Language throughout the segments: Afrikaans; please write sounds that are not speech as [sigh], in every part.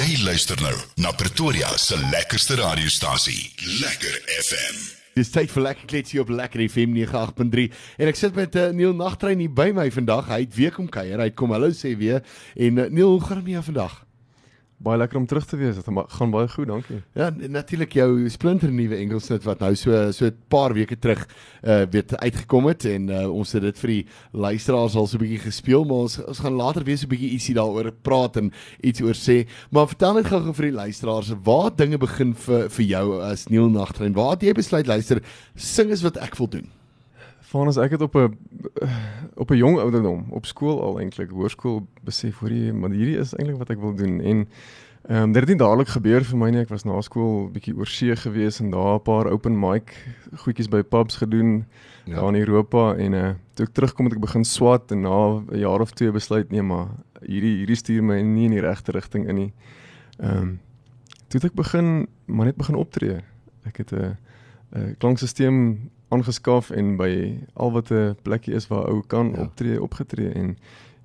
Jy luister nou na Pretoria se lekkerste radiostasie, Lekker FM. Dis tyd vir lekker kletsie op Lekker FM 98.3 en ek sit met uh, Neil Nagtrein hier by my vandag. Hy het weer kom kuier. Hy het kom hallo sê weer en uh, Neil, hoe gaan dit met jou vandag? Baie lekker om terug te wees. Dit gaan baie goed, dankie. Ja, natuurlik jou splinter nuwe Engelsnit wat nou so so 'n paar weke terug uh weet uitgekom het en uh, ons het dit vir die luisteraars al so 'n bietjie gespeel, maar ons ons gaan later weer so 'n bietjie ietsie daaroor praat en iets oor sê. Maar vertel net gou-gou vir die luisteraars waar dinge begin vir vir jou as Neil Nagtrein. Waar het jy besluit luister, sing is wat ek wil doen? Van as ek het op 'n op 'n jong ouderdom op skool al eintlik hoërskool besef hoor jy maar hierdie is eintlik wat ek wil doen. En ehm um, dit het nie dadelik gebeur vir my nie. Ek was na skool bietjie oor see gewees en daar 'n paar open mic goedjies by pubs gedoen ja. daar in Europa. En uh, toe ek terugkom het ek begin swat en na 'n jaar of twee besluit nee maar hierdie hierdie stuur my nie in die regte rigting in nie. Ehm um, toe het ek begin maar net begin optree. Ek het 'n 'n klankstelsel aangeskaf en by al wat 'n plekkie is waar ou kan ja. optree opgetree en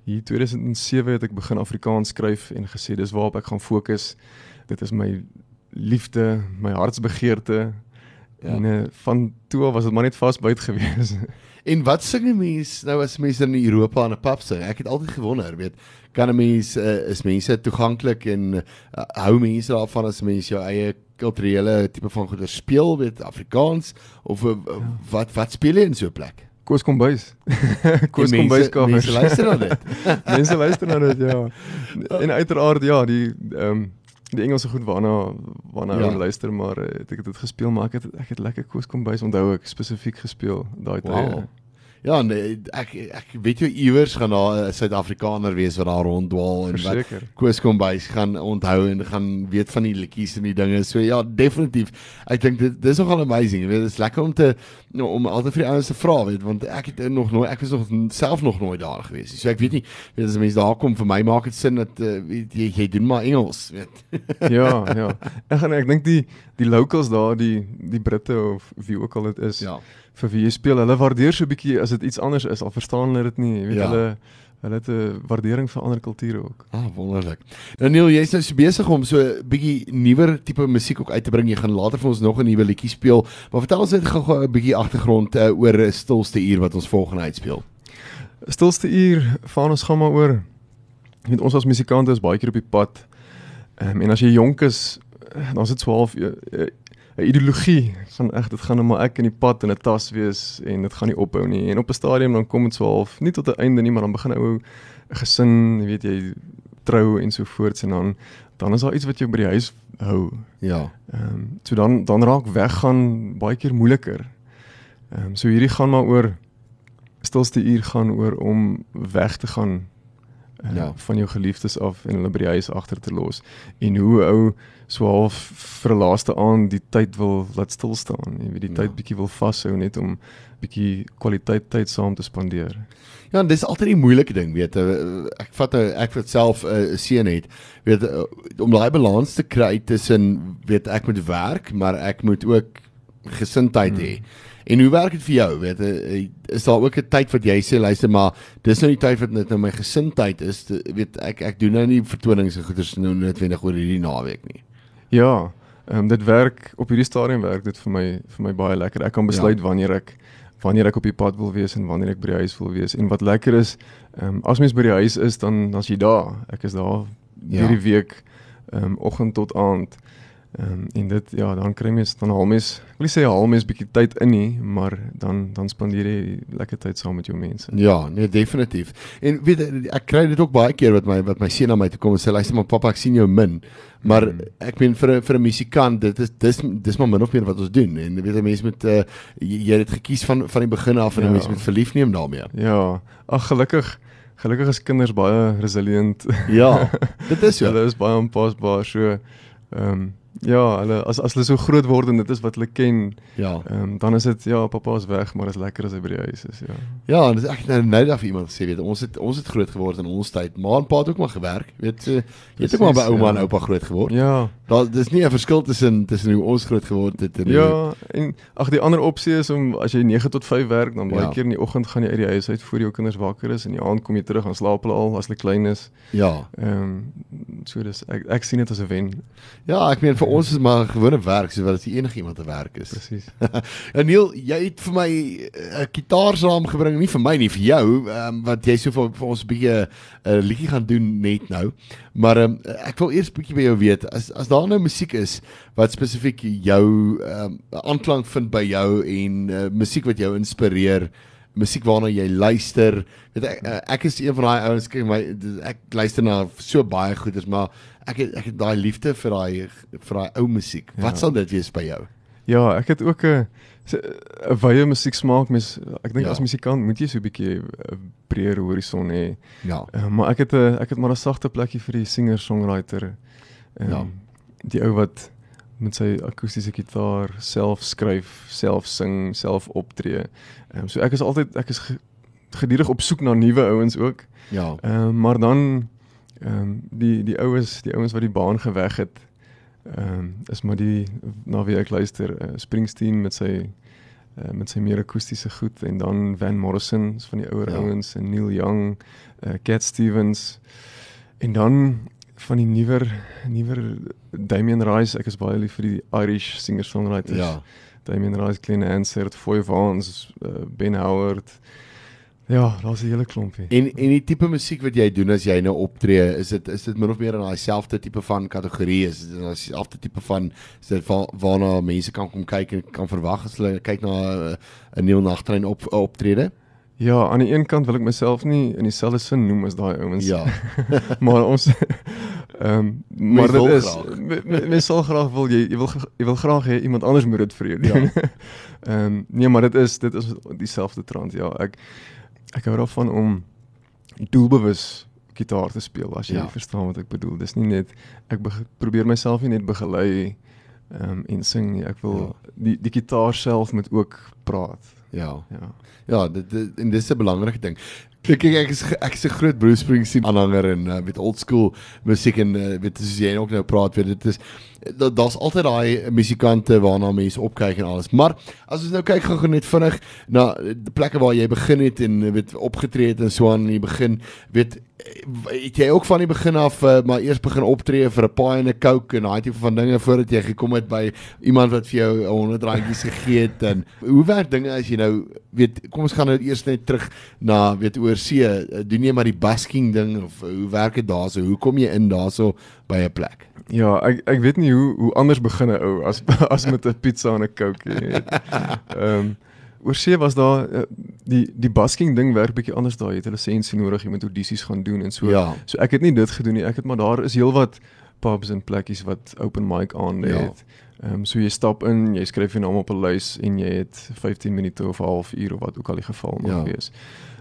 hier 2007 het ek begin Afrikaans skryf en gesê dis waarop ek gaan fokus. Dit is my liefde, my hartsbegeerte. Ja. En uh, van toe was dit maar net vasbyt gewees. [laughs] En wat sing 'n mens nou as mense in Europa aan 'n pub sing? Ek het altyd gewonder, weet, kan 'n mens uh, is mense toeganklik en uh, hou mense daarvan as mense jou eie kulturele tipe van goeie speel met Afrikaans of uh, ja. wat wat speel jy in so 'n plek? Koos kom bys. [laughs] Koos kom bys kom. Mense luister na dit. [laughs] mense luister na dit, ja. [laughs] En uiteraard ja, die ehm um, die Engelse goed waarna waarna ja. luister, maar uh, ek het dit gespeel, maar ek het ek het lekker Koos kom bys onthou ek spesifiek gespeel daai tyd. Ja, nee, ek ek weet jy iewers gaan daar 'n Suid-Afrikaner wees wat daar ronddwaal en Verzeker. wat Koos kom bys gaan onthou en gaan weet van die liedjies en die dinge. So ja, definitief. Ek dink dit dis nogal amazing. Jy weet, dit is lekker om te nou, om altyd vir die ouens te vra, weet, want ek het nog nooit ek was nog self nog nooit daar gewees. So ek weet nie, weet as mense daar kom vir my maak dit sin dat uh, weet, jy jy doen maar Engels, weet. [laughs] ja, ja. Ek gaan ek dink die die locals daar, die die Britte of wie ook al dit is. Ja vir wie jy speel. Hulle waardeer so 'n bietjie as dit iets anders is. Al verstaan hulle dit nie. Jy weet ja. hulle hulle het 'n waardering vir ander kulture ook. Ah, wonderlik. Nou Neil, jy's nou so besig om so 'n bietjie nuwer tipe musiek ook uit te bring. Jy gaan later vir ons nog 'n nuwe liedjie speel. Maar vertel ons net gou 'n bietjie agtergrond uh, oor Stilste uur wat ons volgende uitspeel. Stilste uur, van ons gaan maar oor. Jy weet ons as musikante is baie keer op die pad. Um, en as jy jonk is, dan is dit 12 uh, 'n ideologie. Van ag dit gaan nou maar ek in die pad in 'n tas wees en dit gaan nie ophou nie. En op 'n stadium dan kom dit so half nie tot 'n einde nie maar dan begin ou 'n gesin weet jy trou en so voort en dan dan is daar iets wat jou by die huis hou. Ja. Ehm um, so dan dan raak weggaan baie keer moeiliker. Ehm um, so hierdie gaan maar oor stilste uur gaan oor om weg te gaan uh, ja. van jou geliefdes af en hulle by die huis agter te los en hoe ou so half vir 'n laaste aand die tyd wil laat stil staan jy weet die ja. tyd bietjie wil vashou net om bietjie kwaliteit tyd saam te spandeer ja dis altyd 'n moeilike ding weet eh, ek vat ek vir self 'n uh, seun het weet uh, om daai balans te kry tussen weet ek moet werk maar ek moet ook gesindheid hmm. hê En hoe werk dit vir jou? Weet jy, is daar ook 'n tyd wat jy sê luister maar dis nou die tyd wat net nou my gesindheid is. Te, weet ek ek doen nou nie vertonings en goeders nou noodwendig oor hierdie naweek nie. Ja, ehm um, dit werk op hierdie stadium werk dit vir my vir my baie lekker. Ek kan besluit ja. wanneer ek wanneer ek op die pad wil wees en wanneer ek by die huis wil wees. En wat lekker is, ehm um, as mens by die huis is dan dan's jy daar. Ek is daar ja. hierdie week ehm um, oggend tot aand. Ehm um, en dit ja, dan kry mens dan haal mens, ek wil sê haal mens bietjie tyd in nie, maar dan dan spandeer jy lekker tyd saam met jou mense. Ja, nee, definitief. En weet ek kry dit ook baie keer wat my wat my seun na my toe kom en sê luister maar pappa, ek sien jou min. Maar mm. ek meen vir 'n vir 'n musikant, dit is dis dis maar min of meer wat ons doen en weet jy mense met uh, jy, jy het gekies van van die begin af en ja. mense met verlief neem daarmee. Ja. Ag gelukkig Gelukkig is kinders baie resilient. Ja. [laughs] Dit is so. hulle is baie aanpasbaar so. Ehm um, Ja, hulle as as hulle so groot word en dit is wat hulle ken. Ja. Ehm um, dan is dit ja, pappa is weg, maar is lekker as hy by die huis is, ja. Ja, en dis ek nou net af iemand sê weet ons het ons het groot geword in ons tyd. Ma en pa het ook maar gewerk, weet jy. Jy het ook maar by ouma ja. en oupa groot geword. Ja. Daar dis nie 'n verskil tussen tussen hoe ons groot geword het en Ja, en ag die ander opsie is om as jy 9 tot 5 werk, dan baie Ja. keer in die oggend gaan jy uit die huis uit voor jou kinders wakker is en in die aand kom jy terug en slaap hulle al as hulle klein is. ja. Ehm so dis ek ek sien dit as 'n wen. Ja, ek meen vir ons is maar gewone werk soos wat as enige iemand te werk is. Presies. [laughs] En Neil, jy het vir my 'n gitaar saamgebring, nie vir my nie, vir jou, ehm want jy sou vir, vir ons 'n bietjie 'n liedjie gaan doen net nou. Maar ehm ek wil eers bietjie by jou weet, as as daar nou musiek is wat spesifiek jou ehm aanklank vind by jou en uh, musiek wat jou inspireer, musiek waarna jy luister. Weet ek eh, ek is een van daai ouens kyk my ek luister na so baie goeders, maar ek het ek het daai liefde vir daai vir daai ou musiek. Wat Ja. sal dit wees by jou? Ja, ek het ook 'n 'n wye musiek smaak mens ek dink Ja. as musikant moet jy so 'n bietjie 'n breër horison hê. Ja. Uh, maar ek het 'n ek het maar 'n sagte plekkie vir die singer-songwriter. Ehm Ja. Die ou wat met sy akoestiese gitaar self skryf, self sing, self optree. Ehm um, so ek is altyd ek is ge, gedurig op soek na nuwe ouens ook. Ja. Ehm um, maar dan ehm um, die die ouens, die ouens wat die baan geweg het. Ehm um, is maar die na wie ek luister, uh, Springsteen met sy uh, met sy meer akoestiese goed en dan Van Morrison is van die ouer ja. ouens en Neil Young, uh, Cat Stevens en dan van die nuwer nuwer Damien Rice, ek is baie lief vir die Irish singer-songwriters. Ja. Damien Rice, Glenn Hansard, Foy Vance, uh, Ben Howard. Ja, daar's 'n hele klompie. En en die tipe musiek wat jy doen as jy nou optree, is dit is dit min of meer in daai selfde tipe van kategorie is dit daai selfde tipe van is dit waar, waarna mense kan kom kyk en kan verwag as hulle kyk na uh, 'n nuwe nagtrein op optrede? Ja, aan die een kant wil ek myself nie in dieselfde sin noem as daai ouens. Ja. [laughs] maar ons ehm um, maar dit is [laughs] mens sal graag wil jy jy wil jy wil graag hê iemand anders moet dit vir jou doen. [laughs] Ehm nee, maar dit is dit is dieselfde trant. Ja, ek ek hou daarvan om doelbewus gitaar te speel as jy Ja. ja. verstaan wat ek bedoel. Dis nie net ek probeer myself nie net begelei ehm um, en sing nie. Ek wil Ja. ja. die die gitaar self moet ook praat. Ja. Ja. Ja, dit, dit en dis 'n belangrike ding. Kyk kyk ek is ek 'n groot Bruce Springsteen aanhanger en uh, met old school musiek en uh, weet soos jy ook nou praat, weet dit is da- daar's altyd daai musikante waarna mense opkyk en alles. Maar as ons nou kyk gou net vinnig na die plekke waar jy begin het en weet opgetree het en so aan in die begin, weet eh, het jy ook van die begin af uh, maar eers begin optree vir 'n paai en 'n coke en daai tipe van dinge voordat jy gekom het by iemand wat vir jou 100 randjies gegee het en hoe werk dinge as jy nou weet kom ons gaan nou eers net terug na weet oor see Eh, doen jy maar die busking ding of eh, hoe werk dit daarso hoe kom jy in daarso by 'n plek Ja, ek ek weet nie hoe hoe anders begin 'n ou as [laughs] as met 'n pizza en 'n coke. jy weet. [laughs] Ehm um, oor see was daar uh, die die busking ding werk bietjie anders daar. Jy het 'n lisensie nodig, jy moet audisies gaan doen en so. Ja. So ek het nie dit gedoen nie. Ek het maar daar is heelwat pubs en plekkies wat open mic aan Ja. het. Ehm um, so jy stap in, jy skryf jou naam op 'n lys en jy het 15 minute of 'n halfuur of wat ook al die geval mag ja. wees.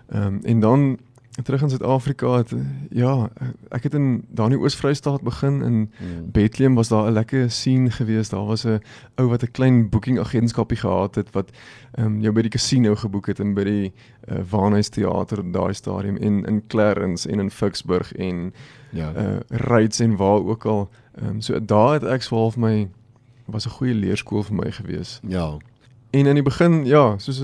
Ehm um, en dan terug in Suid-Afrika het eh, ja, ek het in daar in die Oos-Vrystaat begin in Hmm. Bethlehem was daar 'n lekker scene geweest. Daar was 'n ou wat 'n klein boeking agentskapie gehad het wat ehm um, jou by die casino geboek het en by die uh, Waarhuis teater daai stadium en in Clarence en in Vicksburg en ja uh Rights en waar ook al. Ehm um, so daar het ek swaalf my was 'n goeie leerskool vir my gewees. ja En in die begin, ja, soos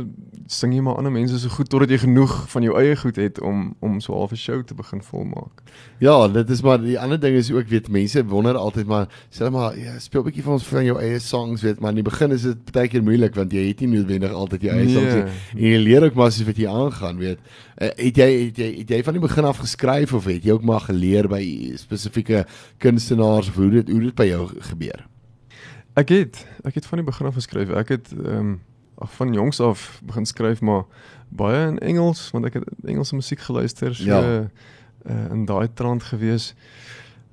sing jy maar ander mense so goed totdat jy genoeg van jou eie goed het om om so half 'n show te begin volmaak. Ja, dit is maar die ander ding is ook weet mense wonder altyd maar sê maar ja, speel 'n bietjie van ons van jou eie songs weet maar in die begin is dit baie keer moeilik want jy het nie noodwendig altyd jou eie Nee. songs nie. en jy leer ook maar soos wat jy aangaan weet. Uh, het jy het jy het jy van die begin af geskryf of het jy ook maar geleer by spesifieke kunstenaars of hoe dit hoe dit by jou gebeur? Ek het ek het van die begin af geskryf. Ek het ehm um, van jongs af begin skryf maar baie in Engels want ek het Engelse musiek geluister so Ja. uh, in daai trant gewees.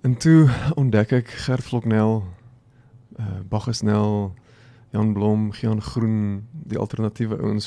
En toe ontdek ek Gert Vloknel, uh, Bacchus Nel, Jan Blom, Gian Groen, die alternatiewe ouens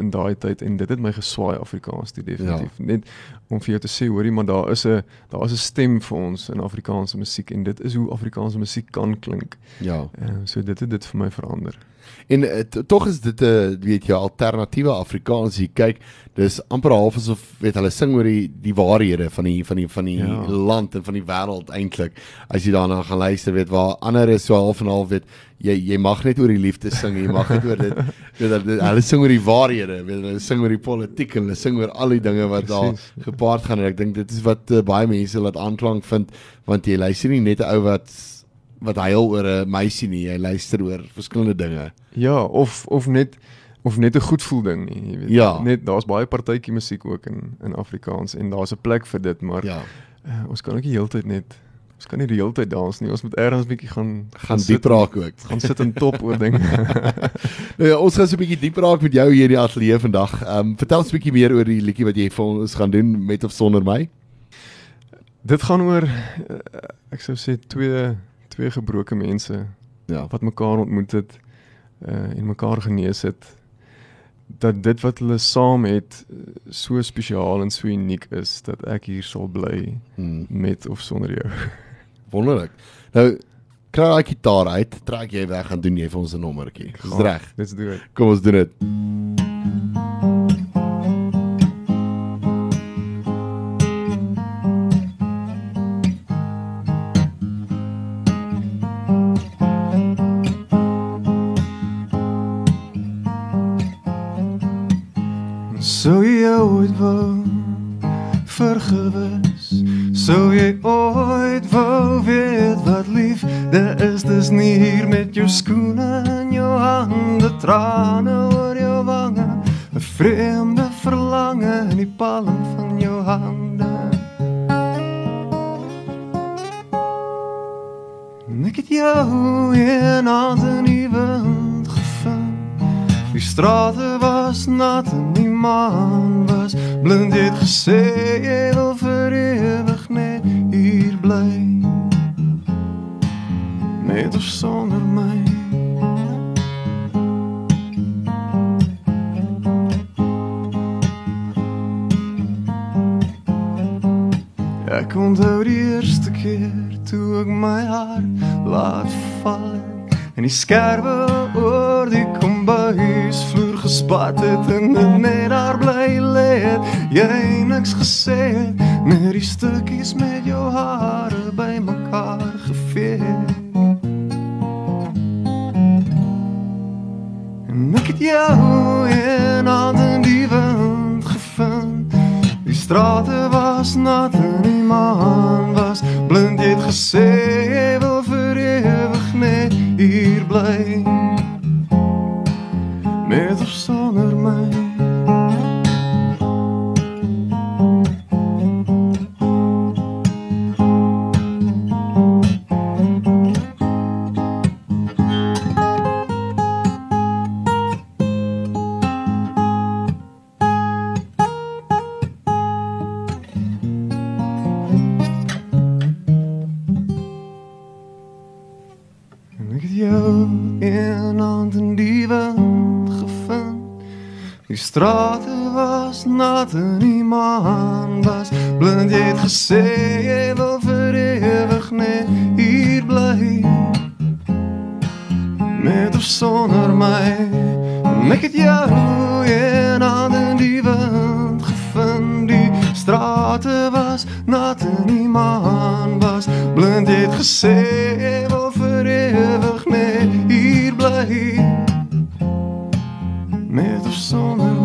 in daai tyd en dit het my geswaai Afrikaans toe definitief. Ja. Net om vir jou te sê hoorie, maar daar is 'n daar is 'n stem vir ons in Afrikaanse musiek en dit is hoe Afrikaanse musiek kan klink. Ja. Uh, so dit het dit vir my verander. En uh, tog is dit 'n uh, weet jy alternatiewe Afrikaans. Jy kyk, dis amper half asof weet hulle sing oor die die waarhede van die van die van die ja. land en van die wêreld eintlik. As jy daarna gaan luister, weet waar ander is so half en half weet jy jy mag net oor die liefde sing, jy mag net oor dit [laughs] weet hulle sing oor die waarhede, weet hulle sing oor die politiek en hulle sing oor al die dinge wat daar gepaard gaan en ek dink dit is wat uh, baie mense laat aanklank vind want jy luister nie net 'n ou wat wat huil oor 'n meisie nie, jy luister oor verskillende dinge. Ja, of of net of net 'n goed voel ding nie, jy weet. Ja. Net daar's baie partytjie musiek ook in in Afrikaans en daar's 'n plek vir dit, maar ja. Uh, ons kan ook nie heeltyd net ons kan nie die hele tyd dans nie. Ons moet eers 'n bietjie gaan gaan diep raak ook. Gaan sit en top oor dinge. [laughs] nou ja, ons gaan so 'n bietjie diep raak met jou hier in die ateljee vandag. Ehm um, vertel ons 'n bietjie meer oor die liedjie wat jy vir ons gaan doen met of sonder my. Dit gaan oor uh, ek sou sê twee twee gebroke mense ja wat mekaar ontmoet het uh en mekaar genees het dat dit wat hulle saam het so spesiaal en so uniek is dat ek hier sal bly hmm. met of sonder jou. [laughs] Wonderlik. Nou kry ek gitaar uit, trek jy weg en doen jy vir ons 'n nommertjie. Dis reg. Let's do it. Kom ons doen dit. Sou jy ooit wou vergewis Sou jy ooit wou weet wat liefde is Dis nie hier met jou skoene en jou hande Trane oor jou wange Een vreemde verlange in die palm van jou hande En ek het jou in handen die wind gevind Die strate was nat en die maan was blind. Jy het gesê jy hier bly met of sonder my. Ek onthou die eerste keer toe ek my hart laat val en die skerwe oor die kombuis vloer gespat het en dit net daar bly lê jy niks gesê het die stukkies met jou hare by mekaar gevee. En ek het jou in aan die wind gevind. Die strate was nat en die maan was blind. Jy het gesê jy wil vir ewig net hier bly. Met of sonder my met of sonder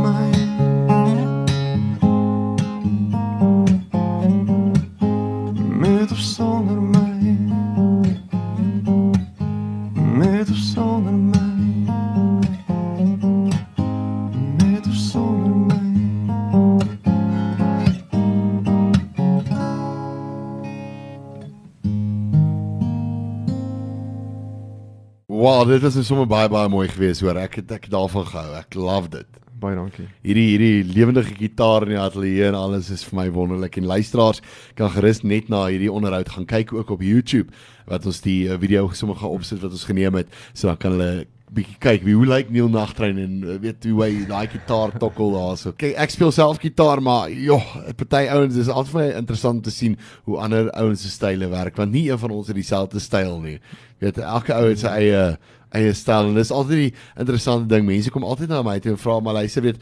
Dit is sommer baie baie mooi gewees hoor. Ek het ek daarvan gehou. Ek love dit. baie dankie Hierdie hierdie lewendige gitaar in die ateljee en alles is vir my wonderlik. En luisteraars kan gerus net na hierdie onderhoud gaan kyk ook op YouTube wat ons die uh, video sommer gaan opsit wat ons geneem het. So dan kan hulle bietjie kyk wie hoe lyk Neil Nagtrein en uh, weet hoe hy daai gitaar tokkel daarso. Kyk, ek speel self gitaar, maar joh, party ouens is altyd vir my interessant om te sien hoe ander ouens se style werk want nie een van ons het dieselfde styl nie. Weet elke ou het sy eie eie styl en dis altyd die interessante ding. Mense kom altyd na my toe en vra maar luister weet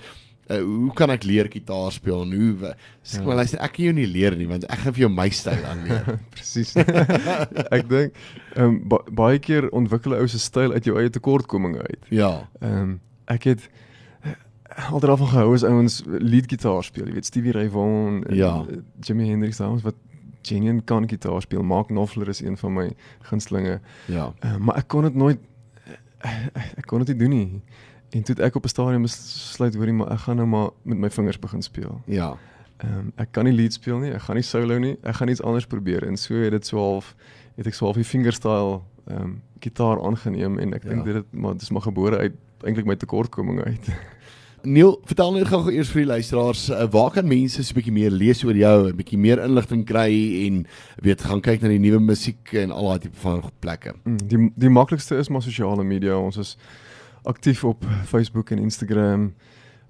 uh, hoe kan ek leer gitaar speel en hoe sê ja. maar luister ek kan jou nie leer nie want ek gaan vir jou my styl aanleer. [laughs] Presies. [laughs] ek dink ehm um, ba baie keer ontwikkel 'n ou se styl uit jou eie tekortkominge uit. Ja. Ehm um, ek het altyd daarvan gehou as ouens lead gitaar speel, jy weet Stevie Ray Vaughan en Ja. eh, Jimi Hendrix dames wat genuine kan gitaar speel. Mark Knopfler is een van my gunstelinge. Ja. Uh, maar ek kon dit nooit ek, kon dit nie doen nie. En toe ek op 'n stadium besluit hoorie maar ek gaan nou maar met my vingers begin speel. Ja. Ehm um, ek kan nie lead speel nie, ek gaan nie solo nie, ek gaan iets anders probeer en so het dit so half het ek so half die fingerstyle ehm um, gitaar aangeneem en ek Ja. dink dit het maar dis maar gebore uit eintlik my tekortkominge uit. [laughs] Neil, vertel net gou eers vir die luisteraars, uh, waar kan mense so 'n bietjie meer lees oor jou, 'n bietjie meer inligting kry en weet gaan kyk na die nuwe musiek en al daai tipe van plekke. Mm, die die maklikste is maar sosiale media. Ons is aktief op Facebook en Instagram.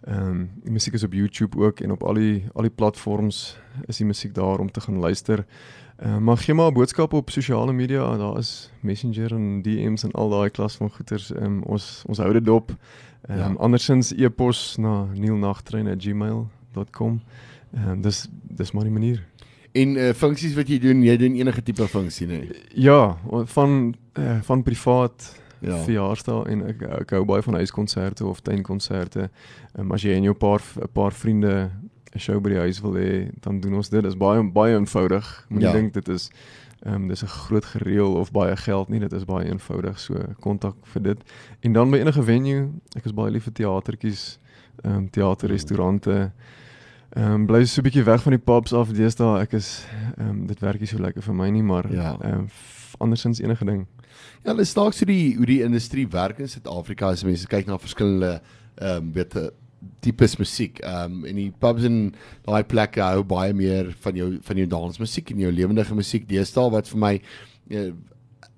Ehm um, die musiek is op YouTube ook en op al die al die platforms is die musiek daar om te gaan luister. Uh, maar gee maar 'n boodskap op sosiale media. Daar is Messenger en DMs en al daai klas van goeters. Um, ons ons hou dit dop. Ehm um, Ja. ja. andersins e-pos na neilnagtrein@gmail.com. Ehm um, dis dis maar die manier. En uh, funksies wat jy doen, jy doen enige tipe funksie nê. Ja, van uh, van privaat Ja. ja. verjaarsdae en ek ek hou baie van huiskonserte of tuinkonserte. Um, as jy en jou paar 'n paar vriende 'n show by die huis wil hê, dan doen ons dit. Dit is baie baie eenvoudig. Moenie Ja. ja. dink dit is ehm um, dis 'n groot gereël of baie geld nie. Dit is baie eenvoudig. So kontak vir dit. En dan by enige venue, ek is baie lief vir teatertjies, ehm um, teaterrestaurante. Ehm um, bly so 'n bietjie weg van die pubs af deesdae. Ek is ehm um, dit werk nie so lekker vir my nie, maar Ja. ehm um, andersins enige ding. Ja, hulle staak so die hoe die industrie werk in Suid-Afrika as mense kyk na verskillende ehm um, weet eh, tipes musiek. Ehm um, en die pubs en daai plekke hou baie meer van jou van jou dansmusiek en jou lewendige musiek deesdae wat vir my uh,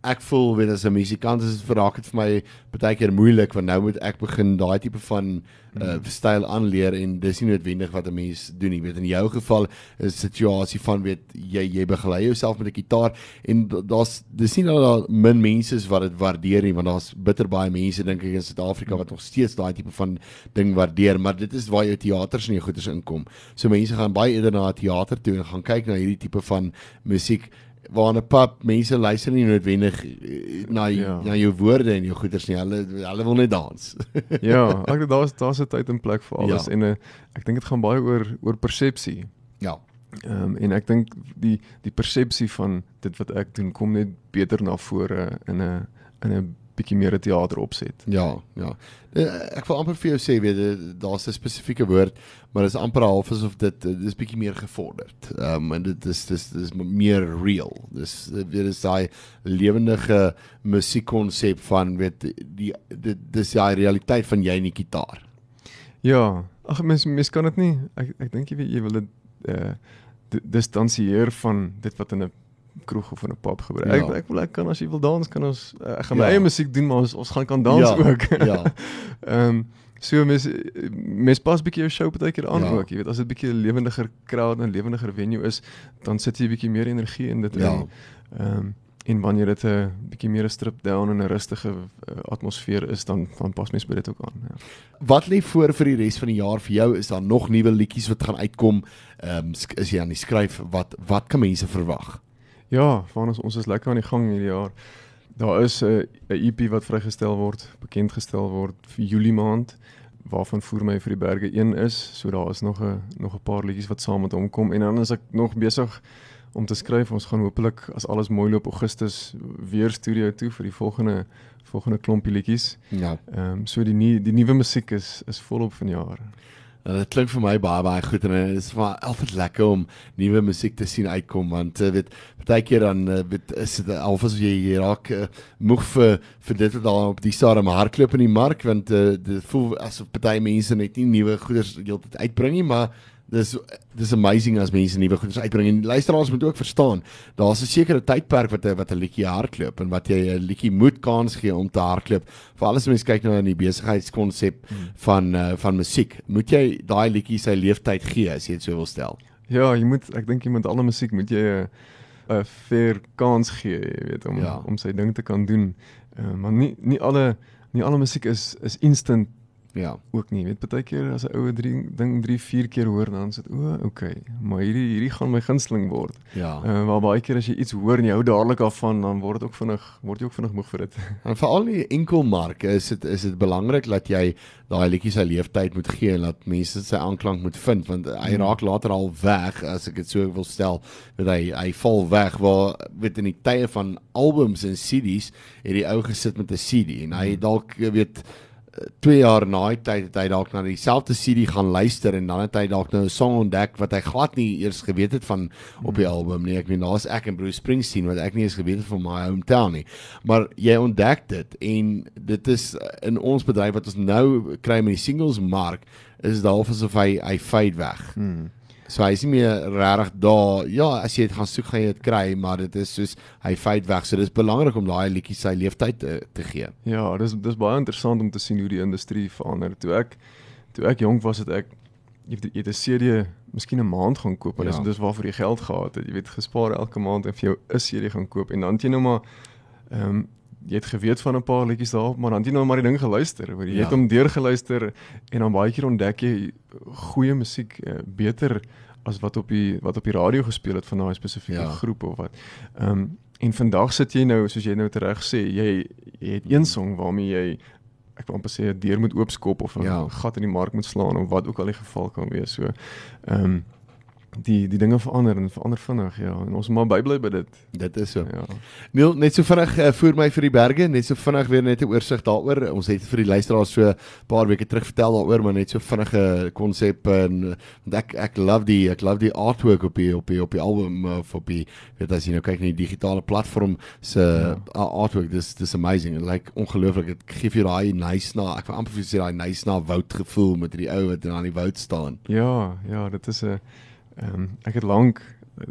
ek voel weet as 'n musikant is dit verraak dit vir my baie keer moeilik want nou moet ek begin daai tipe van uh, styl aanleer en dis nie noodwendig wat 'n mens doen nie. Weet in jou geval is 'n situasie van weet jy jy begelei jouself met 'n gitaar en da- daar's dis nie dat daar min mense is wat dit waardeer nie want daar's bitter baie mense dink ek in Suid-Afrika wat nog steeds daai tipe van ding waardeer, maar dit is waar jou teaters en jou goeders inkom. So mense gaan baie eerder na 'n teater toe en gaan kyk na hierdie tipe van musiek waar 'n pub mense luister nie noodwendig eh, na ja. Ja. na jou woorde en jou goeders nie. Hulle hulle wil net dans. [laughs] ja, ek dink daar's daar's 'n tyd en plek vir alles Ja. ja. en uh, ek dink dit gaan baie oor oor persepsie. ja. Ehm um, en ek dink die die persepsie van dit wat ek doen kom net beter na vore in 'n in 'n bietjie meer 'n teater opset. Ja, ja. Eh, Ek wil amper vir jou sê weet jy, daar's 'n spesifieke woord, maar dit is amper half asof dit dit is bietjie meer gevorderd. Ehm um, en dit is dis dis meer real. Dis eh, weet is daai lewendige musiekkonsep van weet die dit dis daai realiteit van jy en die gitaar. Ja, ag mens mens kan dit nie ek ek dink jy weet jy wil dit uh distansieer van dit wat in 'n kroeg of in 'n pub gebeur. Ja. Ek ek wil ek kan as jy wil dans kan ons uh, ek gaan my Ja. eie musiek doen maar ons ons gaan kan dans Ja, ook. ja. [laughs] Ehm um, so mens mens pas bietjie jou show partykeer aan Ja. ook. Jy weet as dit bietjie 'n lewendiger crowd en lewendiger venue is, dan sit jy bietjie meer energie in dit Ja. in. Ehm um, en wanneer dit 'n bietjie meer 'n strip down en 'n rustige uh, atmosfeer is, dan dan pas mens by dit ook aan. Ja. Wat lê voor vir die res van die jaar vir jou? Is daar nog nuwe liedjies wat gaan uitkom? Ehm um, is jy aan die skryf? Wat wat kan mense verwag? Ja, van ons ons is lekker aan die gang hierdie jaar. Daar is 'n 'n EP wat vrygestel word, bekend gestel word vir Julie maand waarvan Voer my vir die berge 1 is. So daar is nog 'n nog 'n paar liedjies wat saam met hom kom en dan is ek nog besig om te skryf. Ons gaan hopelik as alles mooi loop Augustus weer studio toe vir die volgende volgende klompie liedjies. Ja. Ehm um, so die nie, die nuwe musiek is is volop vanjaar. Uh, dit klink vir my baie baie goed en dit is maar altyd lekker om nuwe musiek te sien uitkom want uh, weet partykeer dan uh, weet is dit alfas jy jy raak uh, moeg vir vir dit wat daar op die stadium hardloop in die mark want uh, dit voel asof party mense net nie nuwe goeders heeltyd uitbring nie maar dis dis amazing as mense nuwe goeders uitbring en luisteraars moet ook verstaan daar's 'n sekere tydperk wat 'n wat 'n liedjie hardloop en wat jy 'n liedjie moet kans gee om te hardloop veral as mense kyk nou na die besigheidskonsep hmm. van uh, van musiek moet jy daai liedjie sy leeftyd gee as jy dit so wil stel ja jy moet ek dink jy moet alle musiek moet jy 'n uh, 'n fair kans gee jy weet om ja. om sy ding te kan doen uh, maar nie nie alle nie alle musiek is is instant Ja, ook nie. Weet baie keer as 'n ouer ding 3 4 keer hoor dan sit o, oh, okay, maar hierdie hierdie gaan my gunsteling word. Ja. Uh, maar baie keer as jy iets hoor en jy hou dadelik af van dan word dit ook vinnig word jy ook vinnig moeg vir dit. [laughs] En veral nie enkelmarke is dit is dit belangrik dat jy daai liedjie se leeftyd moet gee en dat mense sy aanklank moet vind want hy hmm. raak later al weg as ek dit so wil stel dat hy hy val weg waar weet in die tye van albums en CD's het die ou gesit met 'n CD en hy hmm. dalk weet 2 jaar na die tyd het hy dalk na dieselfde CD gaan luister en dan het hy dalk nou 'n song ontdek wat hy glad nie eers geweet het van op die album nie. Ek weet daar's ek en Bruce Springsteen wat ek nie eens geweet het van my hometown nie. Maar jy ontdek dit en dit is in ons bedryf wat ons nou kry met die singles mark is dit half asof hy hy fade weg. Hmm. So hy is nie meer regtig daar. Ja, as jy dit gaan soek, gaan jy dit kry, maar dit is soos hy fade weg. So dis belangrik om daai liedjie sy leeftyd te, te gee. Ja, dis dis baie interessant om te sien hoe die industrie verander. Toe ek toe ek jonk was, het ek jy het 'n CD miskien 'n maand gaan koop en ja. dis dis waarvoor jy geld gehad het. Jy weet gespaar elke maand en vir jou 'n CD gaan koop en dan jy nou maar ehm um, jy het geweet van 'n paar liedjies daarop, maar dan jy nou maar die ding geluister, hoor jy ja. het hom deurgeluister en dan baie keer ontdek jy goeie musiek uh, beter as wat op die wat op die radio gespeel het van daai spesifieke ja. groep of wat. Ehm um, en vandag sit jy nou soos jy nou reg sê, jy, jy het een song waarmee jy ek wil amper sê 'n deur moet oopskop of 'n ja. gat in die mark moet slaan of wat ook al die geval kan wees. So ehm um, die die dinge verander en verander vinnig ja. En ons moet maar bybly by dit. Dit is so. Ja. Neil net so vinnig uh, voer my vir die berge. Net so vinnig weer net 'n oorsig daaroor. Ons het vir die luisteraars so 'n paar weke terug vertel daaroor maar net so vinnige konsep en want ek ek love die ek love die artwork op die op die op die album of op die weet as jy nou kyk na die digitale platform se ja. artwork dis dis amazing. Like ongelooflik. Dit gee vir daai nice na ek wil amper vir sê daai nice na woud gevoel met die ou wat in aan die woud staan. Ja ja dit is 'n Ehm um, ek het lank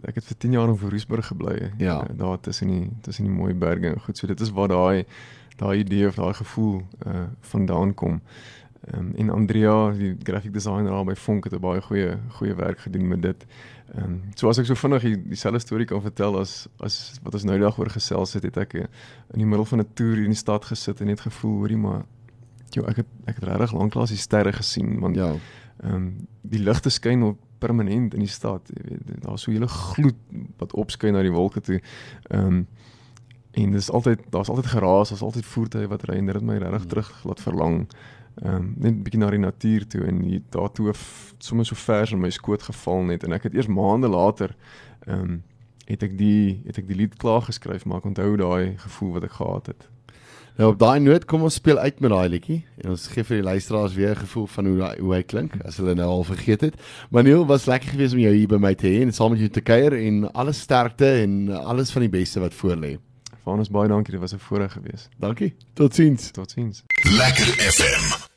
ek het vir 10 jaar in Vooruitsburg gebly. Ja, uh, daar tussen die tussen die mooi berge en goed. So dit is waar daai daai idee of daai gevoel uh vandaan kom. Ehm um, en Andrea, die graphic designer daar by Fonk het baie goeie goeie werk gedoen met dit. Ehm um, so as ek so vinnig die, dieselfde storie kan vertel as as wat ons nou dag oor gesels het, het ek in die middel van 'n toer in die stad gesit en net gevoel hoorie maar Jo, ek het ek het regtig lanklaas die sterre gesien want ja. Ehm um, die ligte skyn op permanent in die stad. Jy weet, daar's so 'n hele gloed wat opskyn na die wolke toe. Ehm um, en dis altyd daar's altyd geraas, daar's altyd voertuie wat ry en dit het my regtig hmm. terug laat verlang. Ehm um, net 'n bietjie na die natuur toe en hier daartoe sommer so vers in my skoot geval net en ek het eers maande later ehm um, het ek die het ek die lied klaar geskryf maar ek onthou daai gevoel wat ek gehad het. Nou op daai noot kom ons speel uit met daai liedjie en ons gee vir die luisteraars weer 'n gevoel van hoe hoe hy klink as hulle nou al vergeet het. Maniel was lekker geweest om jou hier by my te hê en saam met jou te kuier en alles sterkte en alles van die beste wat voor lê. Vir ons baie dankie, dit was 'n voorreg geweest. Dankie. Totsiens. Totsiens. Lekker FM.